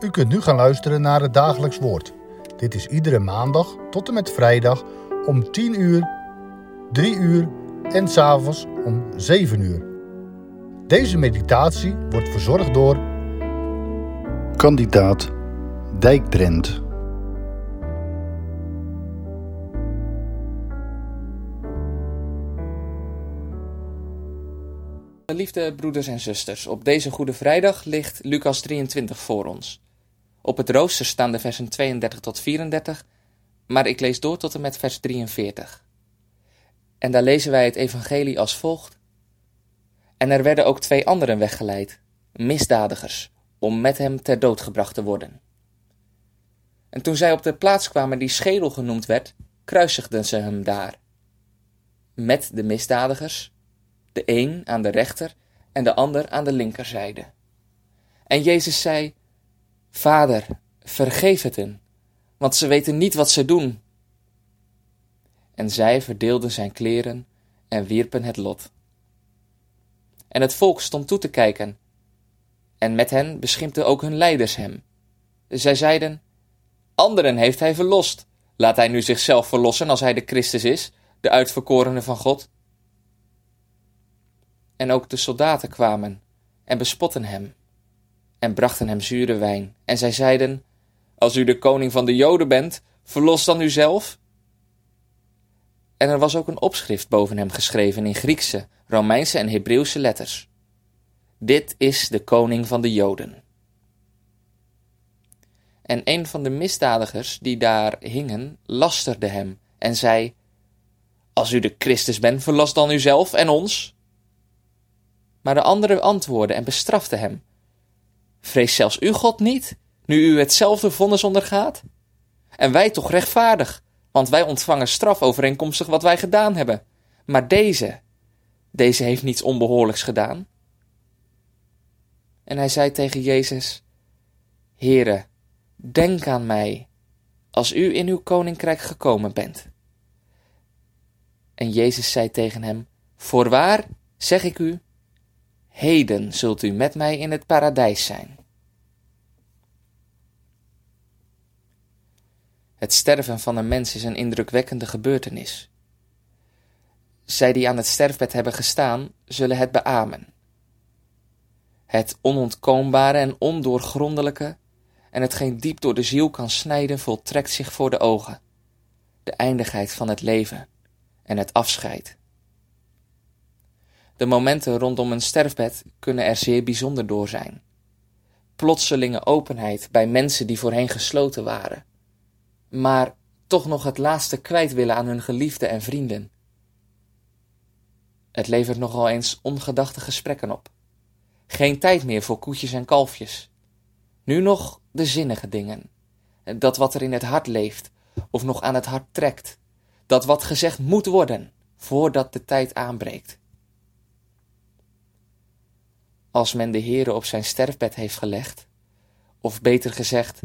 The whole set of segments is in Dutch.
U kunt nu gaan luisteren naar het dagelijks woord. Dit is iedere maandag tot en met vrijdag om 10 uur, 3 uur en s'avonds om 7 uur. Deze meditatie wordt verzorgd door kandidaat Dijkdrent. Liefde broeders en zusters, op deze Goede Vrijdag ligt Lucas 23 voor ons. Op het rooster staan de versen 32 tot 34, maar ik lees door tot en met vers 43. En daar lezen wij het evangelie als volgt. En er werden ook twee anderen weggeleid, misdadigers, om met hem ter dood gebracht te worden. En toen zij op de plaats kwamen die schedel genoemd werd, kruisigden ze hem daar. Met de misdadigers, de een aan de rechter en de ander aan de linkerzijde. En Jezus zei: Vader, vergeef het hen, want ze weten niet wat ze doen. En zij verdeelden zijn kleren en wierpen het lot. En het volk stond toe te kijken, en met hen beschimpten ook hun leiders hem. Zij zeiden: Anderen heeft hij verlost. Laat hij nu zichzelf verlossen als hij de Christus is, de uitverkorene van God. En ook de soldaten kwamen en bespotten hem en brachten hem zure wijn. En zij zeiden: Als u de koning van de Joden bent, verlos dan uzelf. En er was ook een opschrift boven hem geschreven in Griekse, Romeinse en Hebreeuwse letters. Dit is de koning van de Joden. En een van de misdadigers die daar hingen, lasterde hem en zei: Als u de Christus bent, verlas dan uzelf en ons. Maar de andere antwoordde en bestrafte hem: Vrees zelfs u God niet, nu u hetzelfde vonnis ondergaat? En wij toch rechtvaardig, want wij ontvangen straf overeenkomstig wat wij gedaan hebben. Maar deze, deze heeft niets onbehoorlijks gedaan. En hij zei tegen Jezus: Heere, denk aan mij, als u in uw koninkrijk gekomen bent. En Jezus zei tegen hem: Voorwaar, zeg ik u, Heden zult u met mij in het paradijs zijn. Het sterven van een mens is een indrukwekkende gebeurtenis. Zij die aan het sterfbed hebben gestaan, zullen het beamen. Het onontkoombare en ondoorgrondelijke en hetgeen diep door de ziel kan snijden, voltrekt zich voor de ogen. De eindigheid van het leven en het afscheid. De momenten rondom een sterfbed kunnen er zeer bijzonder door zijn. Plotselinge openheid bij mensen die voorheen gesloten waren, maar toch nog het laatste kwijt willen aan hun geliefden en vrienden. Het levert nogal eens ongedachte gesprekken op. Geen tijd meer voor koetjes en kalfjes. Nu nog de zinnige dingen. Dat wat er in het hart leeft, of nog aan het hart trekt. Dat wat gezegd moet worden, voordat de tijd aanbreekt. Als men de Heere op zijn sterfbed heeft gelegd, of beter gezegd,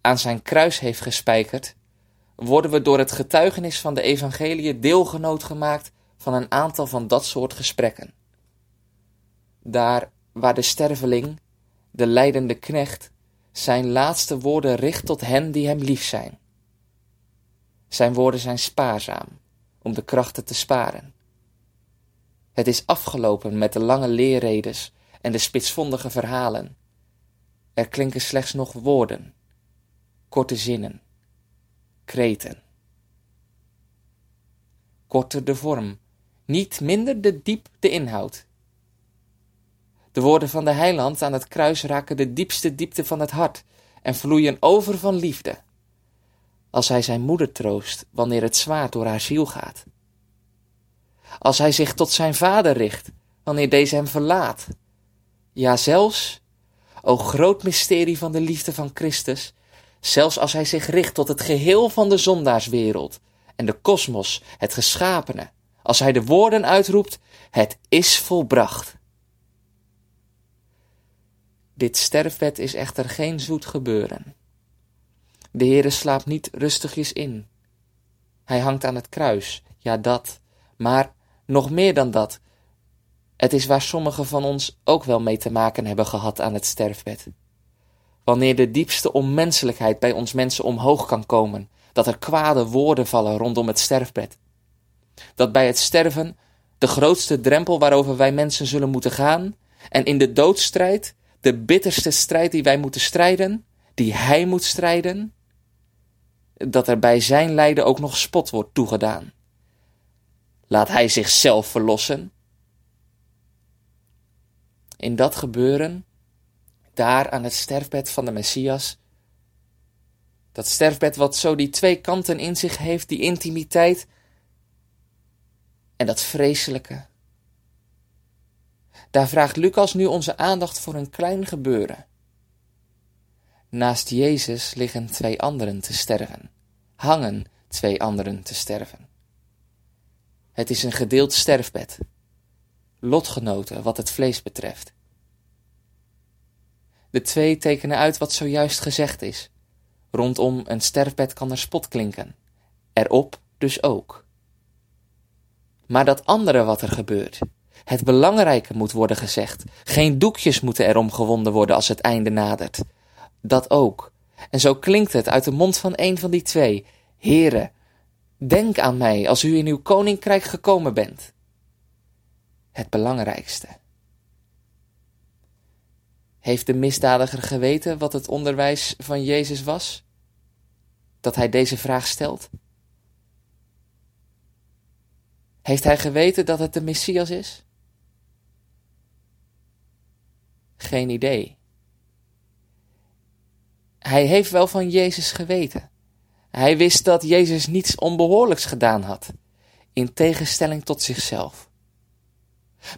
aan zijn kruis heeft gespijkerd, worden we door het getuigenis van de evangelie deelgenoot gemaakt van een aantal van dat soort gesprekken. Daar waar de sterveling, de lijdende knecht, zijn laatste woorden richt tot hen die hem lief zijn. Zijn woorden zijn spaarzaam, om de krachten te sparen. Het is afgelopen met de lange leerredes en de spitsvondige verhalen. Er klinken slechts nog woorden, korte zinnen, kreten. Korter de vorm, niet minder de diep de inhoud. De woorden van de heiland aan het kruis raken de diepste diepte van het hart en vloeien over van liefde. Als hij zijn moeder troost wanneer het zwaar door haar ziel gaat. Als hij zich tot zijn vader richt wanneer deze hem verlaat ja, zelfs, o groot mysterie van de liefde van Christus, zelfs als hij zich richt tot het geheel van de zondaarswereld en de kosmos, het geschapene, als hij de woorden uitroept, het is volbracht. Dit sterfbed is echter geen zoet gebeuren. De Heere slaapt niet rustigjes in. Hij hangt aan het kruis, ja dat, maar nog meer dan dat, het is waar sommigen van ons ook wel mee te maken hebben gehad aan het sterfbed. Wanneer de diepste onmenselijkheid bij ons mensen omhoog kan komen, dat er kwade woorden vallen rondom het sterfbed. Dat bij het sterven de grootste drempel waarover wij mensen zullen moeten gaan, en in de doodstrijd, de bitterste strijd die wij moeten strijden, die hij moet strijden, dat er bij zijn lijden ook nog spot wordt toegedaan. Laat hij zichzelf verlossen. In dat gebeuren, daar aan het sterfbed van de Messias, dat sterfbed wat zo die twee kanten in zich heeft, die intimiteit en dat vreselijke. Daar vraagt Lucas nu onze aandacht voor een klein gebeuren. Naast Jezus liggen twee anderen te sterven, hangen twee anderen te sterven. Het is een gedeeld sterfbed, lotgenoten wat het vlees betreft. De twee tekenen uit wat zojuist gezegd is. Rondom een sterfbed kan er spot klinken, erop dus ook. Maar dat andere wat er gebeurt, het belangrijke moet worden gezegd. Geen doekjes moeten erom gewonden worden als het einde nadert. Dat ook. En zo klinkt het uit de mond van een van die twee. Heren, denk aan mij als u in uw koninkrijk gekomen bent. Het belangrijkste. Heeft de misdadiger geweten wat het onderwijs van Jezus was? Dat hij deze vraag stelt? Heeft hij geweten dat het de Messias is? Geen idee. Hij heeft wel van Jezus geweten. Hij wist dat Jezus niets onbehoorlijks gedaan had, in tegenstelling tot zichzelf.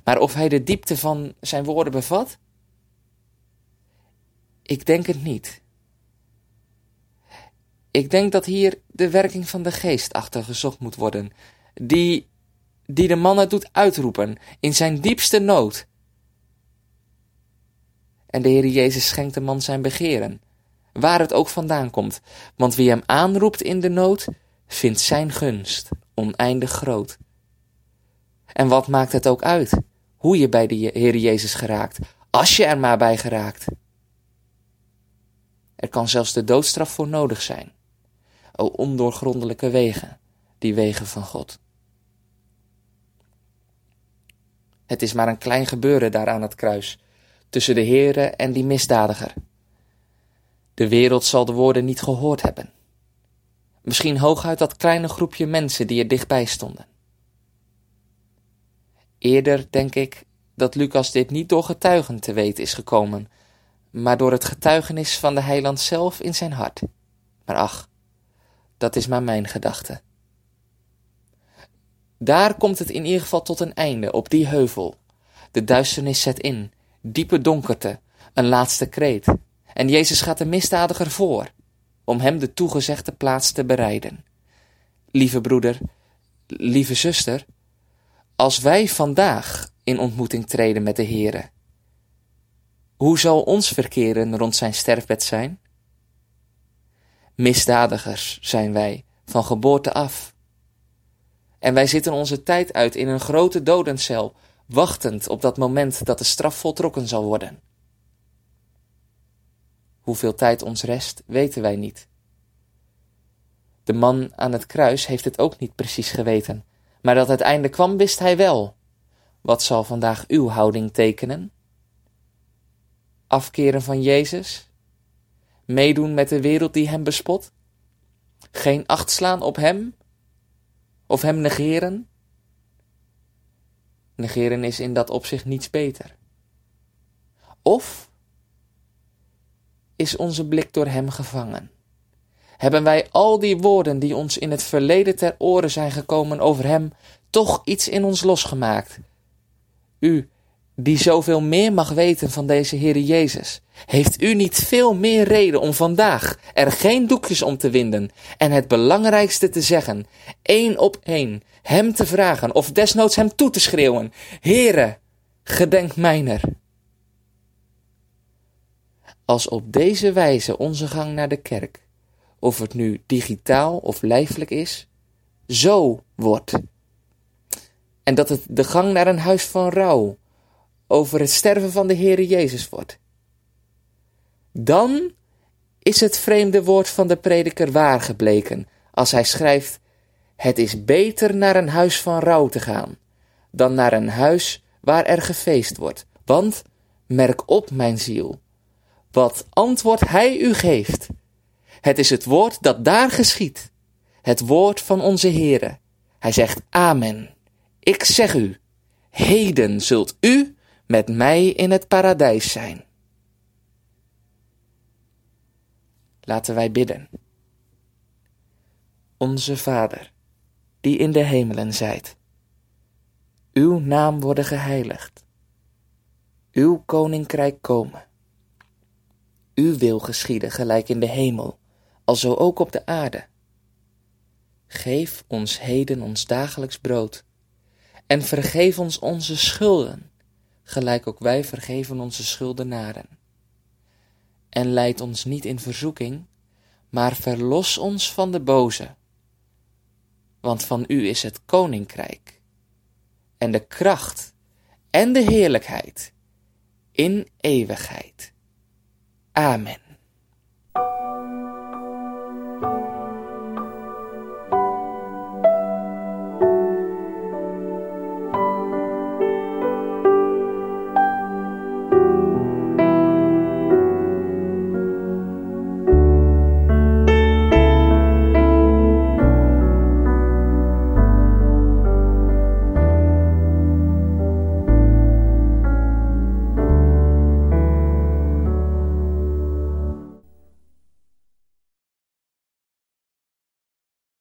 Maar of hij de diepte van zijn woorden bevat? Ik denk het niet. Ik denk dat hier de werking van de geest achter gezocht moet worden, die, die de mannen doet uitroepen in zijn diepste nood. En de Heer Jezus schenkt de man zijn begeren, waar het ook vandaan komt, want wie hem aanroept in de nood, vindt zijn gunst oneindig groot. En wat maakt het ook uit, hoe je bij de Heer Jezus geraakt, als je er maar bij geraakt. Er kan zelfs de doodstraf voor nodig zijn. O ondoorgrondelijke wegen, die wegen van God. Het is maar een klein gebeuren daar aan het kruis, tussen de Heere en die misdadiger. De wereld zal de woorden niet gehoord hebben. Misschien hooguit dat kleine groepje mensen die er dichtbij stonden. Eerder denk ik dat Lucas dit niet door getuigen te weten is gekomen, maar door het getuigenis van de heiland zelf in zijn hart. Maar ach, dat is maar mijn gedachte. Daar komt het in ieder geval tot een einde, op die heuvel. De duisternis zet in, diepe donkerte, een laatste kreet. En Jezus gaat de misdadiger voor, om hem de toegezegde plaats te bereiden. Lieve broeder, lieve zuster, als wij vandaag in ontmoeting treden met de Heere, hoe zal ons verkeren rond zijn sterfbed zijn? Misdadigers zijn wij, van geboorte af. En wij zitten onze tijd uit in een grote dodencel, wachtend op dat moment dat de straf voltrokken zal worden. Hoeveel tijd ons rest, weten wij niet. De man aan het kruis heeft het ook niet precies geweten, maar dat het einde kwam, wist hij wel. Wat zal vandaag uw houding tekenen? Afkeren van Jezus? Meedoen met de wereld die hem bespot? Geen acht slaan op hem? Of hem negeren? Negeren is in dat opzicht niets beter. Of is onze blik door hem gevangen? Hebben wij al die woorden die ons in het verleden ter oren zijn gekomen over hem, toch iets in ons losgemaakt? U, die zoveel meer mag weten van deze Heere Jezus, heeft u niet veel meer reden om vandaag er geen doekjes om te winden en het belangrijkste te zeggen, één op één, hem te vragen of desnoods hem toe te schreeuwen, Heere, gedenk mijner. Als op deze wijze onze gang naar de kerk, of het nu digitaal of lijfelijk is, zo wordt. En dat het de gang naar een huis van rouw, over het sterven van de Heere Jezus wordt. Dan is het vreemde woord van de prediker waar gebleken, als hij schrijft: Het is beter naar een huis van rouw te gaan, dan naar een huis waar er gefeest wordt. Want, merk op, mijn ziel, wat antwoord hij u geeft. Het is het woord dat daar geschiet, het woord van onze Heere. Hij zegt Amen. Ik zeg u, heden zult u met mij in het paradijs zijn. Laten wij bidden. Onze Vader, die in de hemelen zijt, uw naam worden geheiligd, uw koninkrijk komen, uw wil geschieden gelijk in de hemel, alzo ook op de aarde. Geef ons heden ons dagelijks brood, en vergeef ons onze schulden, gelijk ook wij vergeven onze schuldenaren. En leid ons niet in verzoeking, maar verlos ons van de boze. Want van u is het koninkrijk, en de kracht, en de heerlijkheid, in eeuwigheid. Amen.